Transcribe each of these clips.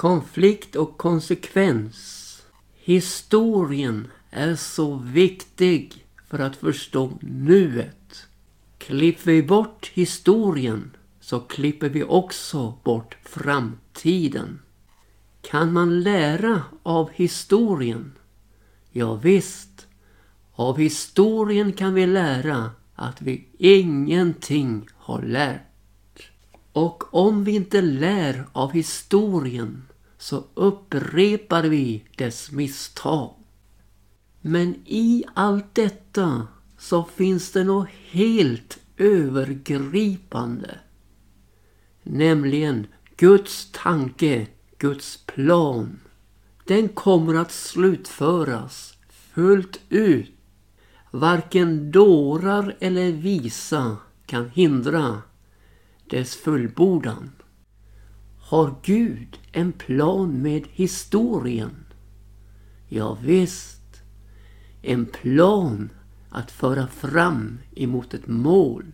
konflikt och konsekvens. Historien är så viktig för att förstå nuet. Klipper vi bort historien så klipper vi också bort framtiden. Kan man lära av historien? Ja, visst. Av historien kan vi lära att vi ingenting har lärt. Och om vi inte lär av historien så upprepar vi dess misstag. Men i allt detta så finns det något helt övergripande. Nämligen Guds tanke, Guds plan. Den kommer att slutföras fullt ut. Varken dårar eller visa kan hindra dess fullbordan. Har Gud en plan med historien? Ja, visst. En plan att föra fram emot ett mål.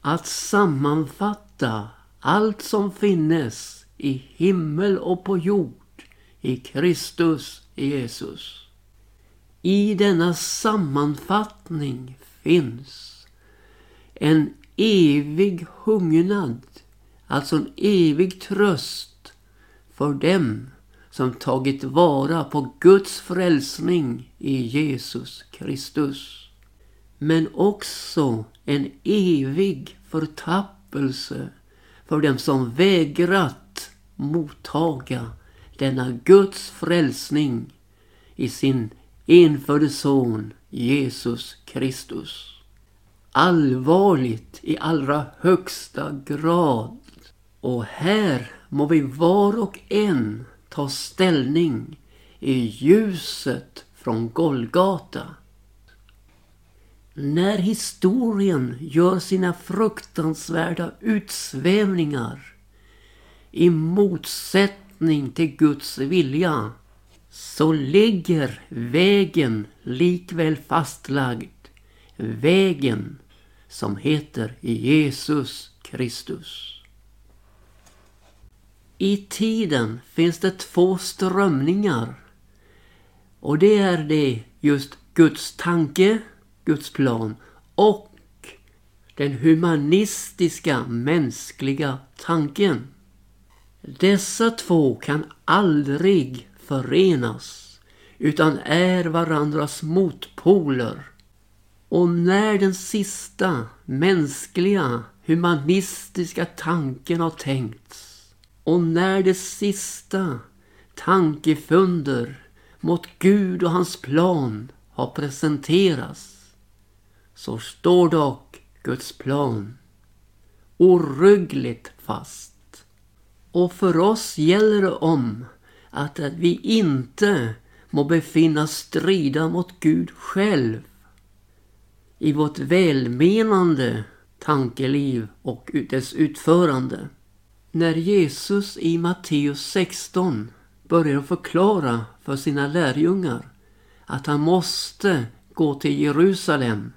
Att sammanfatta allt som finnes i himmel och på jord i Kristus Jesus. I denna sammanfattning finns en evig hungnad, alltså en evig tröst för dem som tagit vara på Guds frälsning i Jesus Kristus. Men också en evig förtappelse för dem som vägrat mottaga denna Guds frälsning i sin enfödde son Jesus Kristus. Allvarligt i allra högsta grad. Och här må vi var och en ta ställning i ljuset från Golgata. När historien gör sina fruktansvärda utsvävningar i motsättning till Guds vilja så ligger vägen likväl fastlagd. Vägen som heter Jesus Kristus. I tiden finns det två strömningar. Och det är det just Guds tanke, Guds plan och den humanistiska mänskliga tanken. Dessa två kan aldrig förenas utan är varandras motpoler. Och när den sista mänskliga humanistiska tanken har tänkts och när det sista tankefunder mot Gud och hans plan har presenterats så står dock Guds plan oryggligt fast. Och för oss gäller det om att vi inte må befinna strida mot Gud själv i vårt välmenande tankeliv och dess utförande. När Jesus i Matteus 16 börjar förklara för sina lärjungar att han måste gå till Jerusalem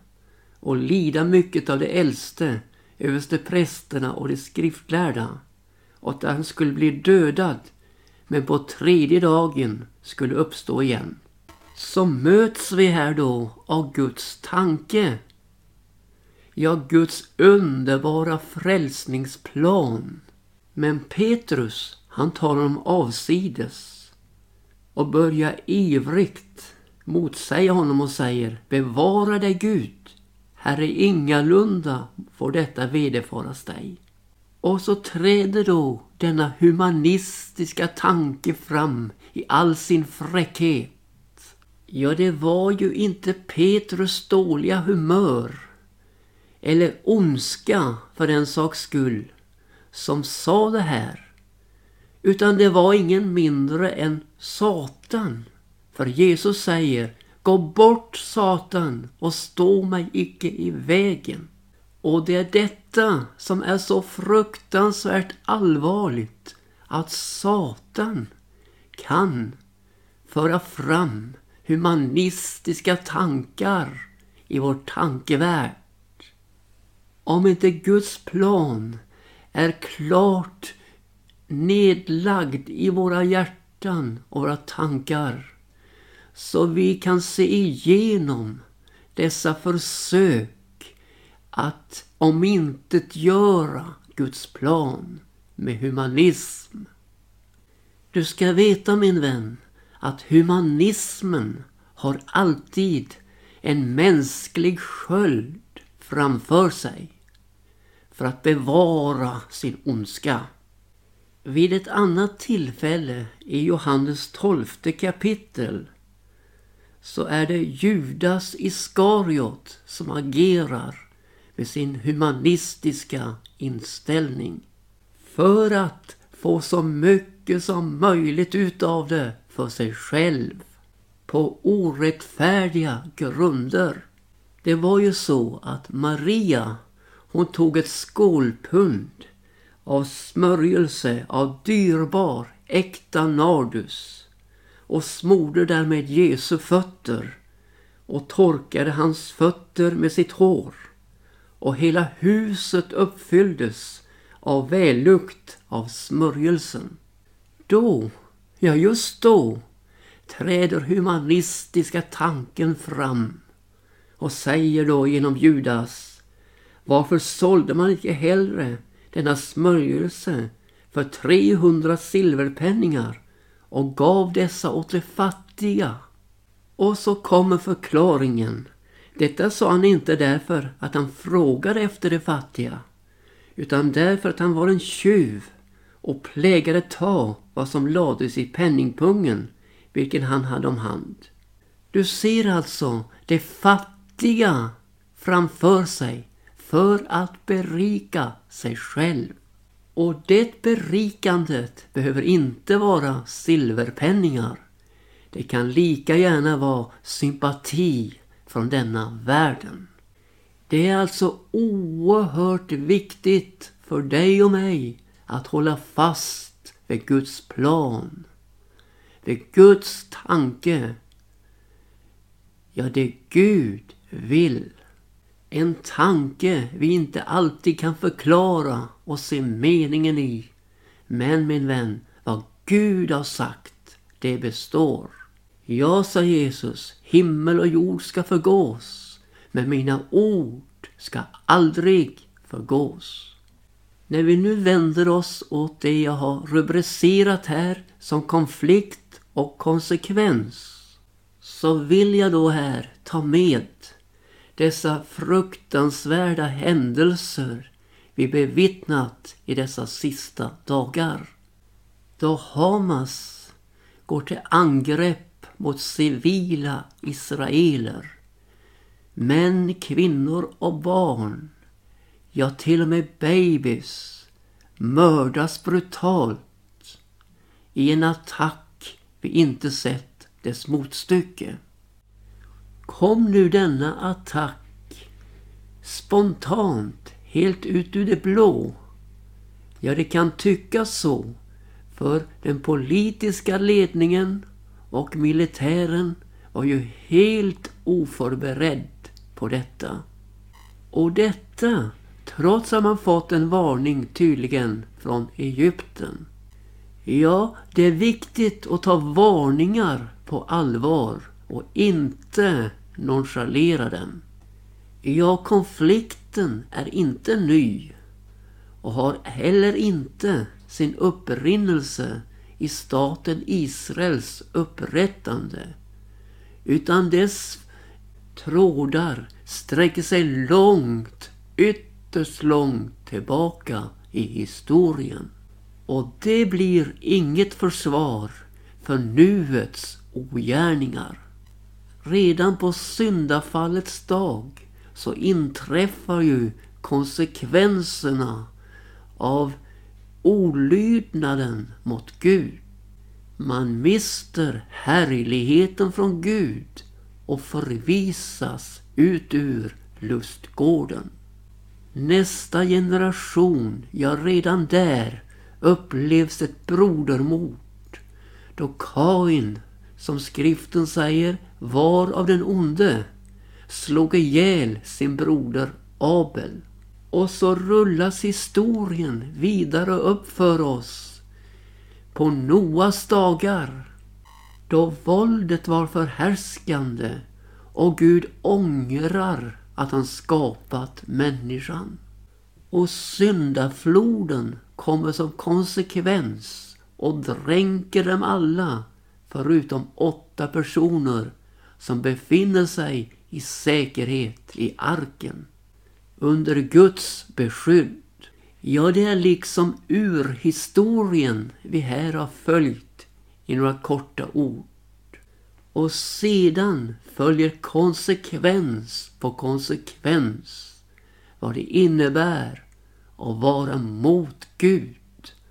och lida mycket av de äldste, översteprästerna och de skriftlärda och att han skulle bli dödad men på tredje dagen skulle uppstå igen. Så möts vi här då av Guds tanke. Ja, Guds underbara frälsningsplan men Petrus, han talar om avsides och börjar ivrigt motsäga honom och säger Bevara dig Gud, Herre ingalunda får detta vederfaras dig. Och så träder då denna humanistiska tanke fram i all sin fräckhet. Ja, det var ju inte Petrus dåliga humör eller ondska för den saks skull som sa det här. Utan det var ingen mindre än Satan. För Jesus säger Gå bort Satan och stå mig icke i vägen. Och det är detta som är så fruktansvärt allvarligt. Att Satan kan föra fram humanistiska tankar i vår tankevärld. Om inte Guds plan är klart nedlagd i våra hjärtan och våra tankar så vi kan se igenom dessa försök att omintetgöra Guds plan med humanism. Du ska veta min vän att humanismen har alltid en mänsklig sköld framför sig för att bevara sin ondska. Vid ett annat tillfälle i Johannes tolfte kapitel så är det Judas Iskariot som agerar med sin humanistiska inställning. För att få så mycket som möjligt utav det för sig själv. På orättfärdiga grunder. Det var ju så att Maria, hon tog ett skålpund av smörjelse av dyrbar äkta nardus och smorde därmed Jesu fötter och torkade hans fötter med sitt hår. Och hela huset uppfylldes av vällukt av smörjelsen. Då, ja just då, träder humanistiska tanken fram och säger då genom Judas varför sålde man inte hellre denna smörjelse för 300 silverpenningar och gav dessa åt de fattiga? Och så kommer förklaringen. Detta sa han inte därför att han frågade efter de fattiga utan därför att han var en tjuv och plägade ta vad som lades i penningpungen vilken han hade om hand. Du ser alltså det fattiga framför sig för att berika sig själv. Och det berikandet behöver inte vara silverpenningar. Det kan lika gärna vara sympati från denna världen. Det är alltså oerhört viktigt för dig och mig att hålla fast vid Guds plan. Vid Guds tanke. Ja, det Gud vill. En tanke vi inte alltid kan förklara och se meningen i. Men min vän, vad Gud har sagt, det består. Ja, sa Jesus, himmel och jord ska förgås men mina ord ska aldrig förgås. När vi nu vänder oss åt det jag har rubricerat här som konflikt och konsekvens så vill jag då här ta med dessa fruktansvärda händelser vi bevittnat i dessa sista dagar. Då Hamas går till angrepp mot civila israeler Män, kvinnor och barn, ja till och med babys, mördas brutalt i en attack vi inte sett dess motstycke. Kom nu denna attack spontant, helt ut ur det blå? Ja, det kan tyckas så, för den politiska ledningen och militären var ju helt oförberedd på detta. Och detta trots att man fått en varning tydligen från Egypten. Ja, det är viktigt att ta varningar på allvar och inte nonchalera dem. Ja, konflikten är inte ny och har heller inte sin upprinnelse i staten Israels upprättande utan dess trådar sträcker sig långt, ytterst långt tillbaka i historien. Och det blir inget försvar för nuets ogärningar. Redan på syndafallets dag så inträffar ju konsekvenserna av olydnaden mot Gud. Man mister härligheten från Gud och förvisas ut ur lustgården. Nästa generation, ja redan där, upplevs ett brodermord. Då Kain, som skriften säger, var av den onde, slog ihjäl sin broder Abel. Och så rullas historien vidare upp för oss på Noas dagar då våldet var förhärskande och Gud ångrar att han skapat människan. Och syndafloden kommer som konsekvens och dränker dem alla förutom åtta personer som befinner sig i säkerhet i arken. Under Guds beskydd. Ja, det är liksom urhistorien vi här har följt i några korta ord. Och sedan följer konsekvens på konsekvens vad det innebär att vara mot Gud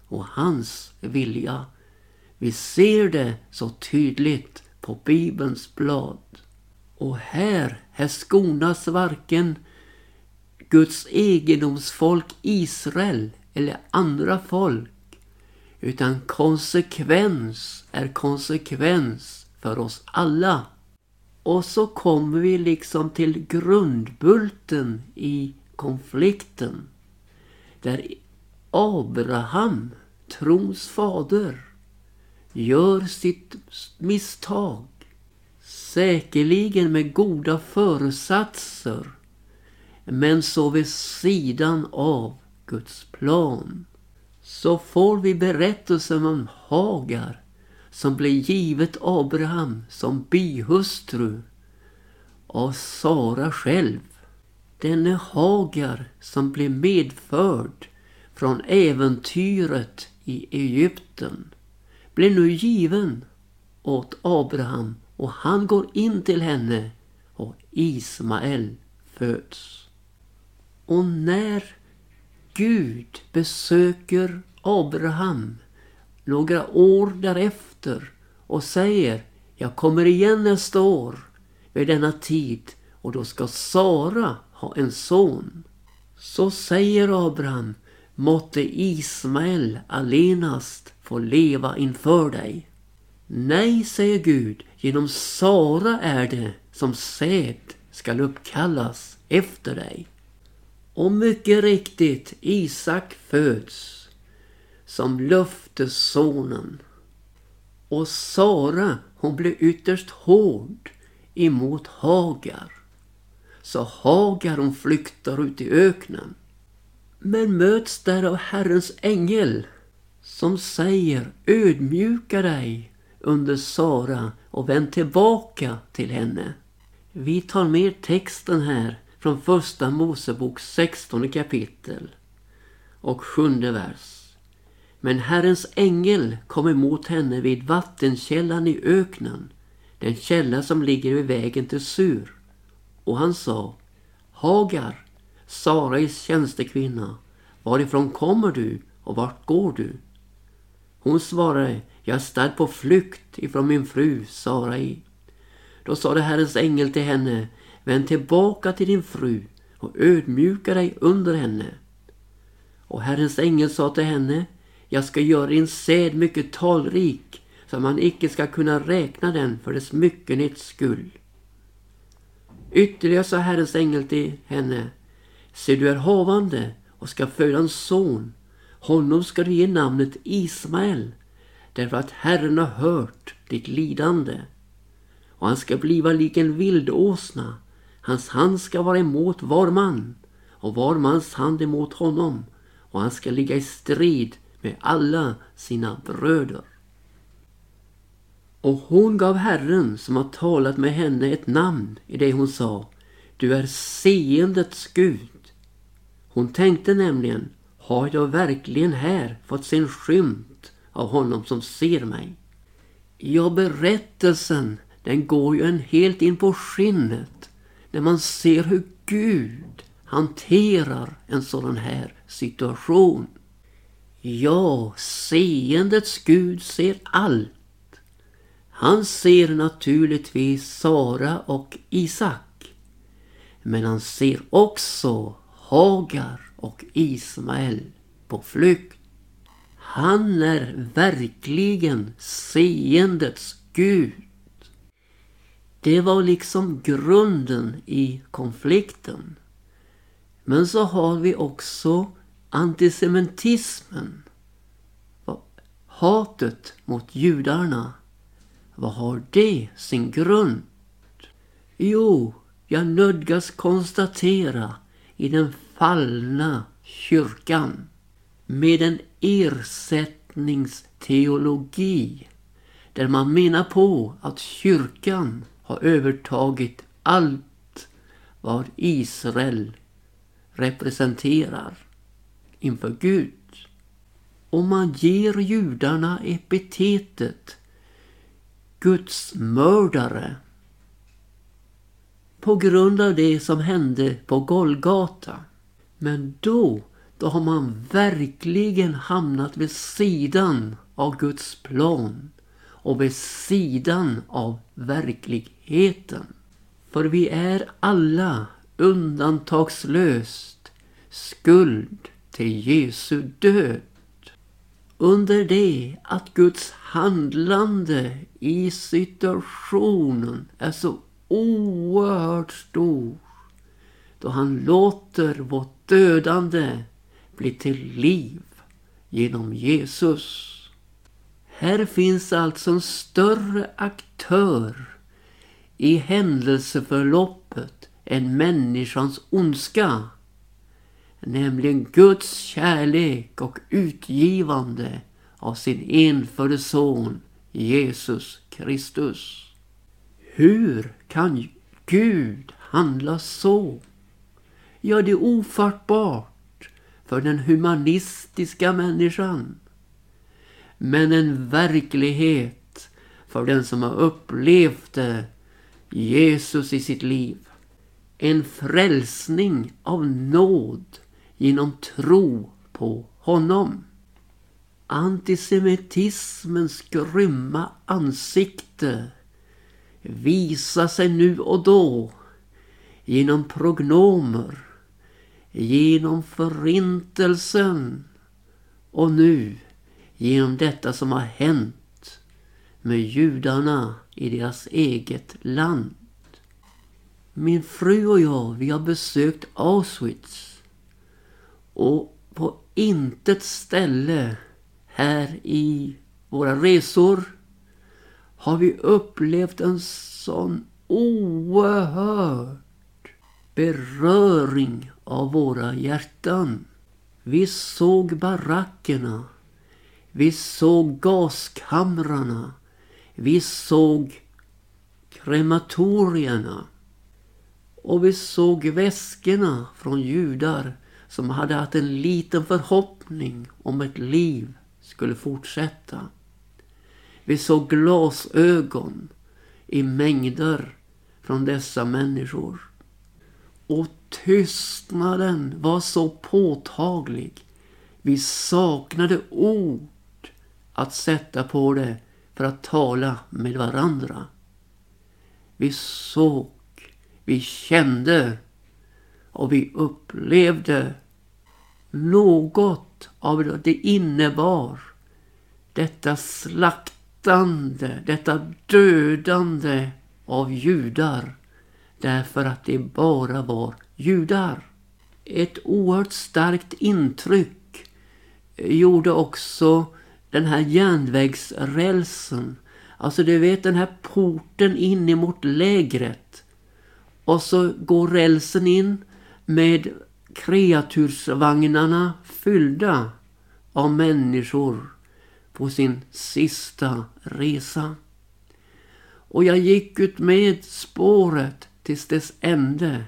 och hans vilja. Vi ser det så tydligt på Bibelns blad. Och här, här skonas varken Guds egendomsfolk Israel eller andra folk. Utan konsekvens är konsekvens för oss alla. Och så kommer vi liksom till grundbulten i konflikten. Där Abraham, trons fader, gör sitt misstag. Säkerligen med goda föresatser. Men så vid sidan av Guds plan. Så får vi berättelsen om Hagar som blev givet Abraham som bihustru av Sara själv. Denne Hagar som blev medförd från äventyret i Egypten blir nu given åt Abraham och han går in till henne och Ismael föds. Och när Gud besöker Abraham några år därefter och säger jag kommer igen nästa år vid denna tid och då ska Sara ha en son. Så säger Abraham måtte Ismael allenast få leva inför dig. Nej, säger Gud, genom Sara är det som säd skall uppkallas efter dig. Och mycket riktigt, Isak föds som löftessonen. Och Sara, hon blev ytterst hård emot Hagar. Så Hagar hon flyktar ut i öknen. Men möts där av Herrens ängel som säger ödmjuka dig under Sara och vänd tillbaka till henne. Vi tar med texten här från första Mosebok 16 kapitel och sjunde vers. Men Herrens ängel kom emot henne vid vattenkällan i öknen, den källa som ligger vid vägen till Sur. Och han sa, Hagar, Sarais tjänstekvinna, varifrån kommer du och vart går du? Hon svarade, jag är stadd på flykt ifrån min fru Sarai. Då sade Herrens ängel till henne, vänd tillbaka till din fru och ödmjuka dig under henne. Och Herrens ängel sa till henne, jag ska göra din säd mycket talrik, så man icke ska kunna räkna den för dess myckenhets skull. Ytterligare sa Herrens ängel till henne, se du är havande och ska föda en son. Honom ska du ge namnet Ismael, därför att Herren har hört ditt lidande. Och han ska bliva lik en vildåsna. Hans hand ska vara emot var man och var mans hand emot honom. Och han ska ligga i strid med alla sina bröder. Och hon gav Herren som har talat med henne ett namn i det hon sa. Du är seendets Gud. Hon tänkte nämligen, har jag verkligen här fått se en skymt av honom som ser mig? Ja, berättelsen den går ju en helt in på skinnet när man ser hur Gud hanterar en sådan här situation. Ja, seendets Gud ser allt. Han ser naturligtvis Sara och Isak. Men han ser också Hagar och Ismael på flykt. Han är verkligen seendets Gud. Det var liksom grunden i konflikten. Men så har vi också antisemitismen. hatet mot judarna, vad har det sin grund? Jo, jag nödgas konstatera i den fallna kyrkan med en ersättningsteologi där man menar på att kyrkan har övertagit allt vad Israel representerar inför Gud. Och man ger judarna epitetet Guds mördare på grund av det som hände på Golgata. Men då, då har man verkligen hamnat vid sidan av Guds plan och vid sidan av verkligheten. För vi är alla undantagslöst skuld till Jesu död. Under det att Guds handlande i situationen är så oerhört stor då han låter vårt dödande blir till liv genom Jesus. Här finns alltså en större aktör i händelseförloppet än människans ondska. Nämligen Guds kärlek och utgivande av sin enfödde son Jesus Kristus. Hur kan Gud handla så? Ja, det är ofattbart för den humanistiska människan. Men en verklighet för den som har upplevt det, Jesus i sitt liv. En frälsning av nåd genom tro på honom. Antisemitismens grymma ansikte visar sig nu och då genom prognomer, genom förintelsen och nu genom detta som har hänt med judarna i deras eget land. Min fru och jag, vi har besökt Auschwitz. Och på intet ställe här i våra resor har vi upplevt en sån oerhörd beröring av våra hjärtan. Vi såg barackerna. Vi såg gaskamrarna. Vi såg krematorierna. Och vi såg väskorna från judar som hade haft en liten förhoppning om ett liv skulle fortsätta. Vi såg glasögon i mängder från dessa människor. Och tystnaden var så påtaglig. Vi saknade ord att sätta på det för att tala med varandra. Vi såg, vi kände och vi upplevde något av det innebar detta slaktande, detta dödande av judar därför att det bara var judar. Ett oerhört starkt intryck gjorde också den här järnvägsrälsen. Alltså du vet den här porten in emot lägret. Och så går rälsen in med kreatursvagnarna fyllda av människor på sin sista resa. Och jag gick ut med spåret tills dess ände.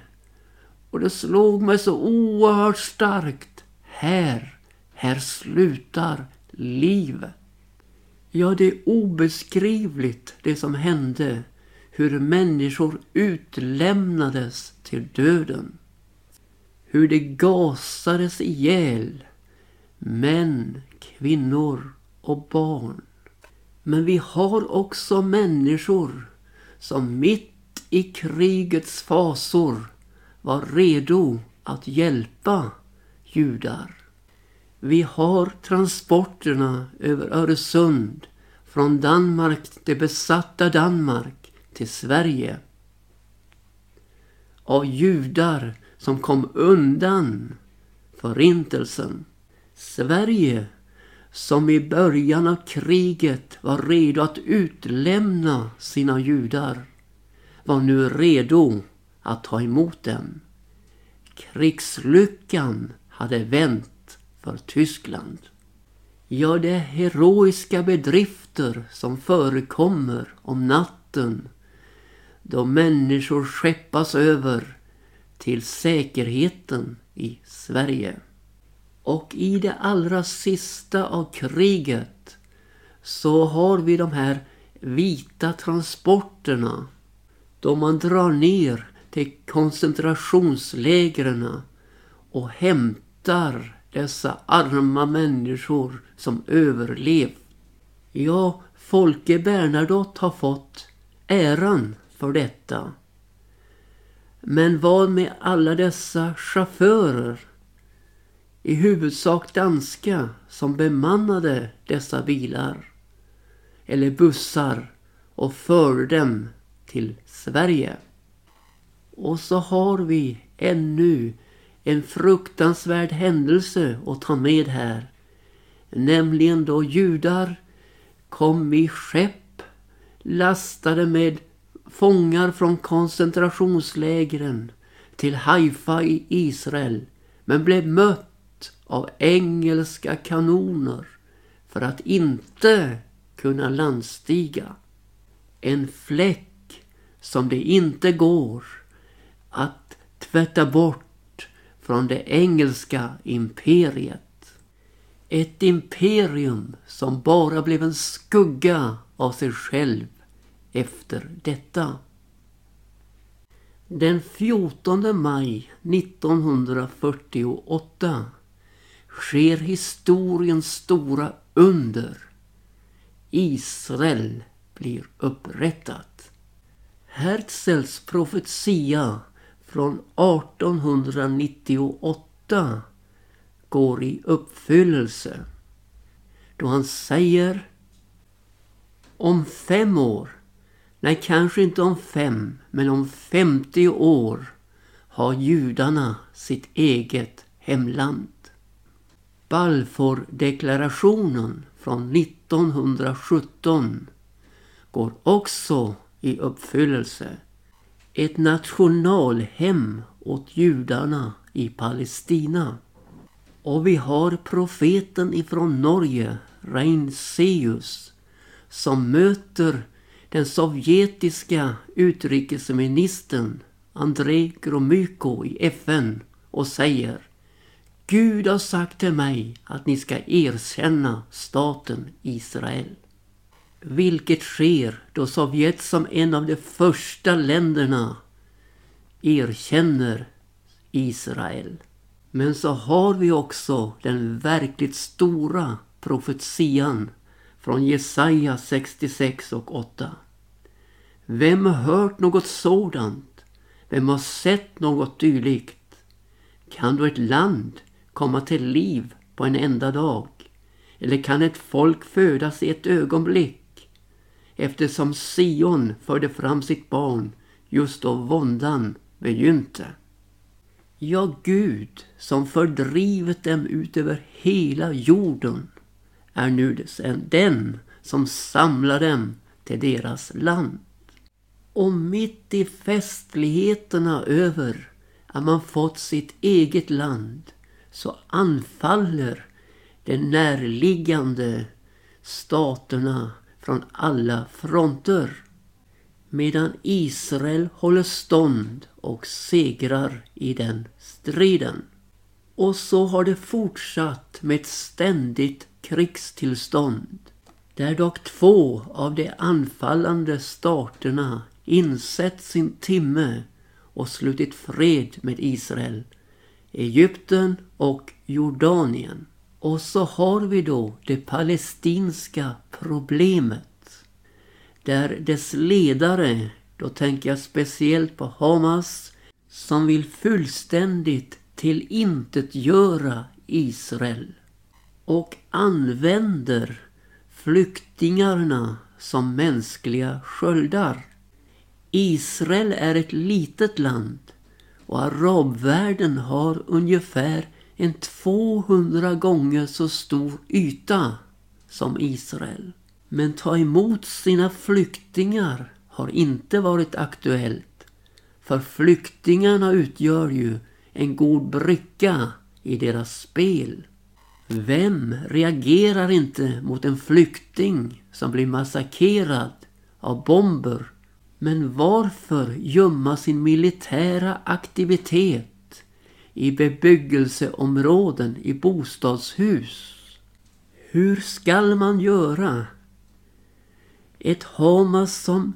Och det slog mig så oerhört starkt. Här, här slutar livet. Ja, det är obeskrivligt det som hände. Hur människor utlämnades till döden. Hur det gasades ihjäl. Män, kvinnor och barn. Men vi har också människor som mitt i krigets fasor var redo att hjälpa judar. Vi har transporterna över Öresund från Danmark, det besatta Danmark, till Sverige. Av judar som kom undan förintelsen. Sverige som i början av kriget var redo att utlämna sina judar var nu redo att ta emot dem. Krigslyckan hade vänt för Tyskland. Ja, det är heroiska bedrifter som förekommer om natten då människor skeppas över till säkerheten i Sverige. Och i det allra sista av kriget så har vi de här vita transporterna då man drar ner till koncentrationslägren och hämtar dessa arma människor som överlevt. Ja, Folke Bernadotte har fått äran för detta. Men vad med alla dessa chaufförer, i huvudsak danska, som bemannade dessa bilar eller bussar och förde dem till Sverige? Och så har vi ännu en fruktansvärd händelse att ta med här. Nämligen då judar kom i skepp lastade med fångar från koncentrationslägren till Haifa i Israel men blev mött av engelska kanoner för att inte kunna landstiga. En fläck som det inte går att tvätta bort från det engelska imperiet. Ett imperium som bara blev en skugga av sig själv efter detta. Den 14 maj 1948 sker historiens stora under. Israel blir upprättat. Herzls profetia från 1898 går i uppfyllelse då han säger om fem år Nej, kanske inte om fem, men om 50 år har judarna sitt eget hemland. Balfour-deklarationen från 1917 går också i uppfyllelse. Ett nationalhem åt judarna i Palestina. Och vi har profeten ifrån Norge, Reinseus, som möter den sovjetiska utrikesministern Andrei Gromyko i FN och säger Gud har sagt till mig att ni ska erkänna staten Israel. Vilket sker då Sovjet som en av de första länderna erkänner Israel. Men så har vi också den verkligt stora profetian från Jesaja 66 och 8. Vem har hört något sådant? Vem har sett något dylikt? Kan då ett land komma till liv på en enda dag? Eller kan ett folk födas i ett ögonblick? Eftersom Sion förde fram sitt barn just då våndan begynte. Ja, Gud som fördrivit dem ut över hela jorden är nu den som samlar dem till deras land. Och mitt i festligheterna över att man fått sitt eget land så anfaller de närliggande staterna från alla fronter. Medan Israel håller stånd och segrar i den striden. Och så har det fortsatt med ett ständigt krigstillstånd. Där dock två av de anfallande staterna insett sin timme och slutit fred med Israel. Egypten och Jordanien. Och så har vi då det palestinska problemet. Där dess ledare, då tänker jag speciellt på Hamas, som vill fullständigt tillintetgöra Israel och använder flyktingarna som mänskliga sköldar. Israel är ett litet land och arabvärlden har ungefär en 200 gånger så stor yta som Israel. Men ta emot sina flyktingar har inte varit aktuellt. För flyktingarna utgör ju en god bricka i deras spel. Vem reagerar inte mot en flykting som blir massakrerad av bomber? Men varför gömma sin militära aktivitet i bebyggelseområden i bostadshus? Hur skall man göra? Ett Hamas som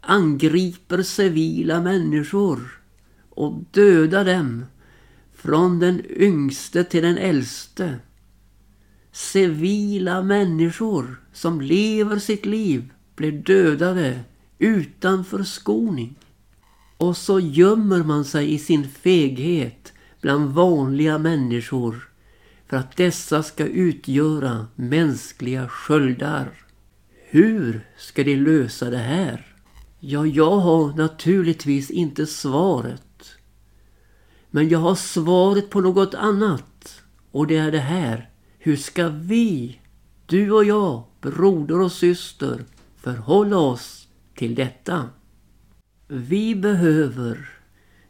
angriper civila människor och dödar dem från den yngste till den äldste. Civila människor som lever sitt liv blir dödade utan förskoning. Och så gömmer man sig i sin feghet bland vanliga människor för att dessa ska utgöra mänskliga sköldar. Hur ska de lösa det här? Ja, jag har naturligtvis inte svaret. Men jag har svaret på något annat. Och det är det här. Hur ska vi, du och jag, broder och syster, förhålla oss till detta? Vi behöver,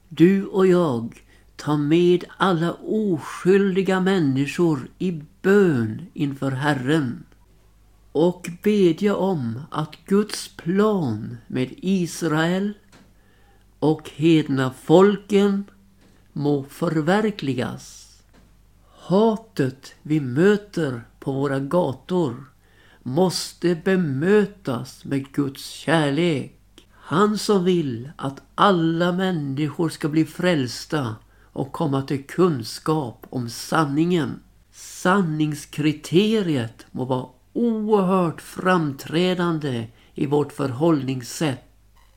du och jag, ta med alla oskyldiga människor i bön inför Herren och bedja om att Guds plan med Israel och hedna folken må förverkligas. Hatet vi möter på våra gator måste bemötas med Guds kärlek. Han som vill att alla människor ska bli frälsta och komma till kunskap om sanningen. Sanningskriteriet må vara oerhört framträdande i vårt förhållningssätt.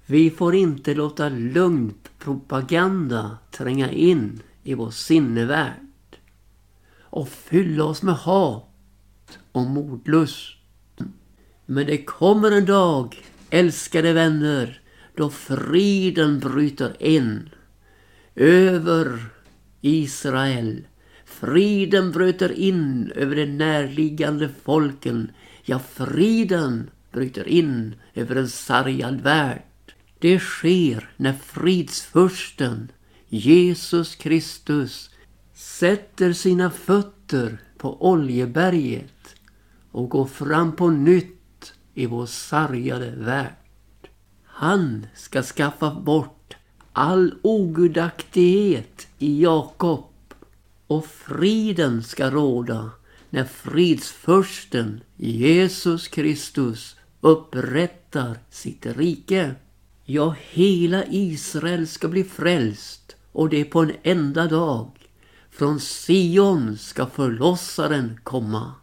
Vi får inte låta lugnt propaganda tränga in i vår sinnevärld och fylla oss med hat och mordlust. Men det kommer en dag, älskade vänner, då friden bryter in över Israel Friden bryter in över de närliggande folken. Ja, friden bryter in över en sargad värld. Det sker när fridsfursten Jesus Kristus sätter sina fötter på Oljeberget och går fram på nytt i vår sargade värld. Han ska skaffa bort all ogudaktighet i Jakob och friden ska råda när fridsförsten Jesus Kristus upprättar sitt rike. Ja, hela Israel ska bli frälst och det på en enda dag. Från Sion ska förlossaren komma.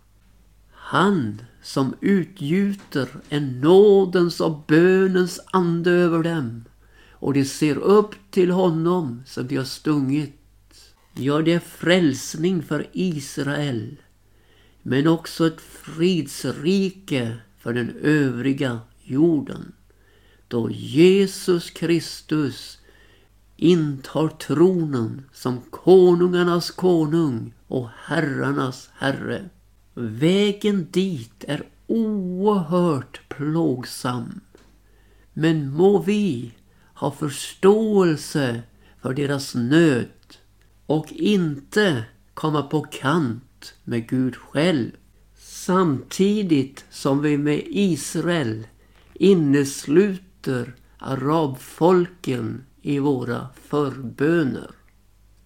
Han som utgjuter en nådens och bönens ande över dem och de ser upp till honom som de har stungit Ja, det är frälsning för Israel. Men också ett fridsrike för den övriga jorden. Då Jesus Kristus intar tronen som konungarnas konung och herrarnas herre. Vägen dit är oerhört plågsam. Men må vi ha förståelse för deras nöd och inte komma på kant med Gud själv. Samtidigt som vi med Israel innesluter arabfolken i våra förböner.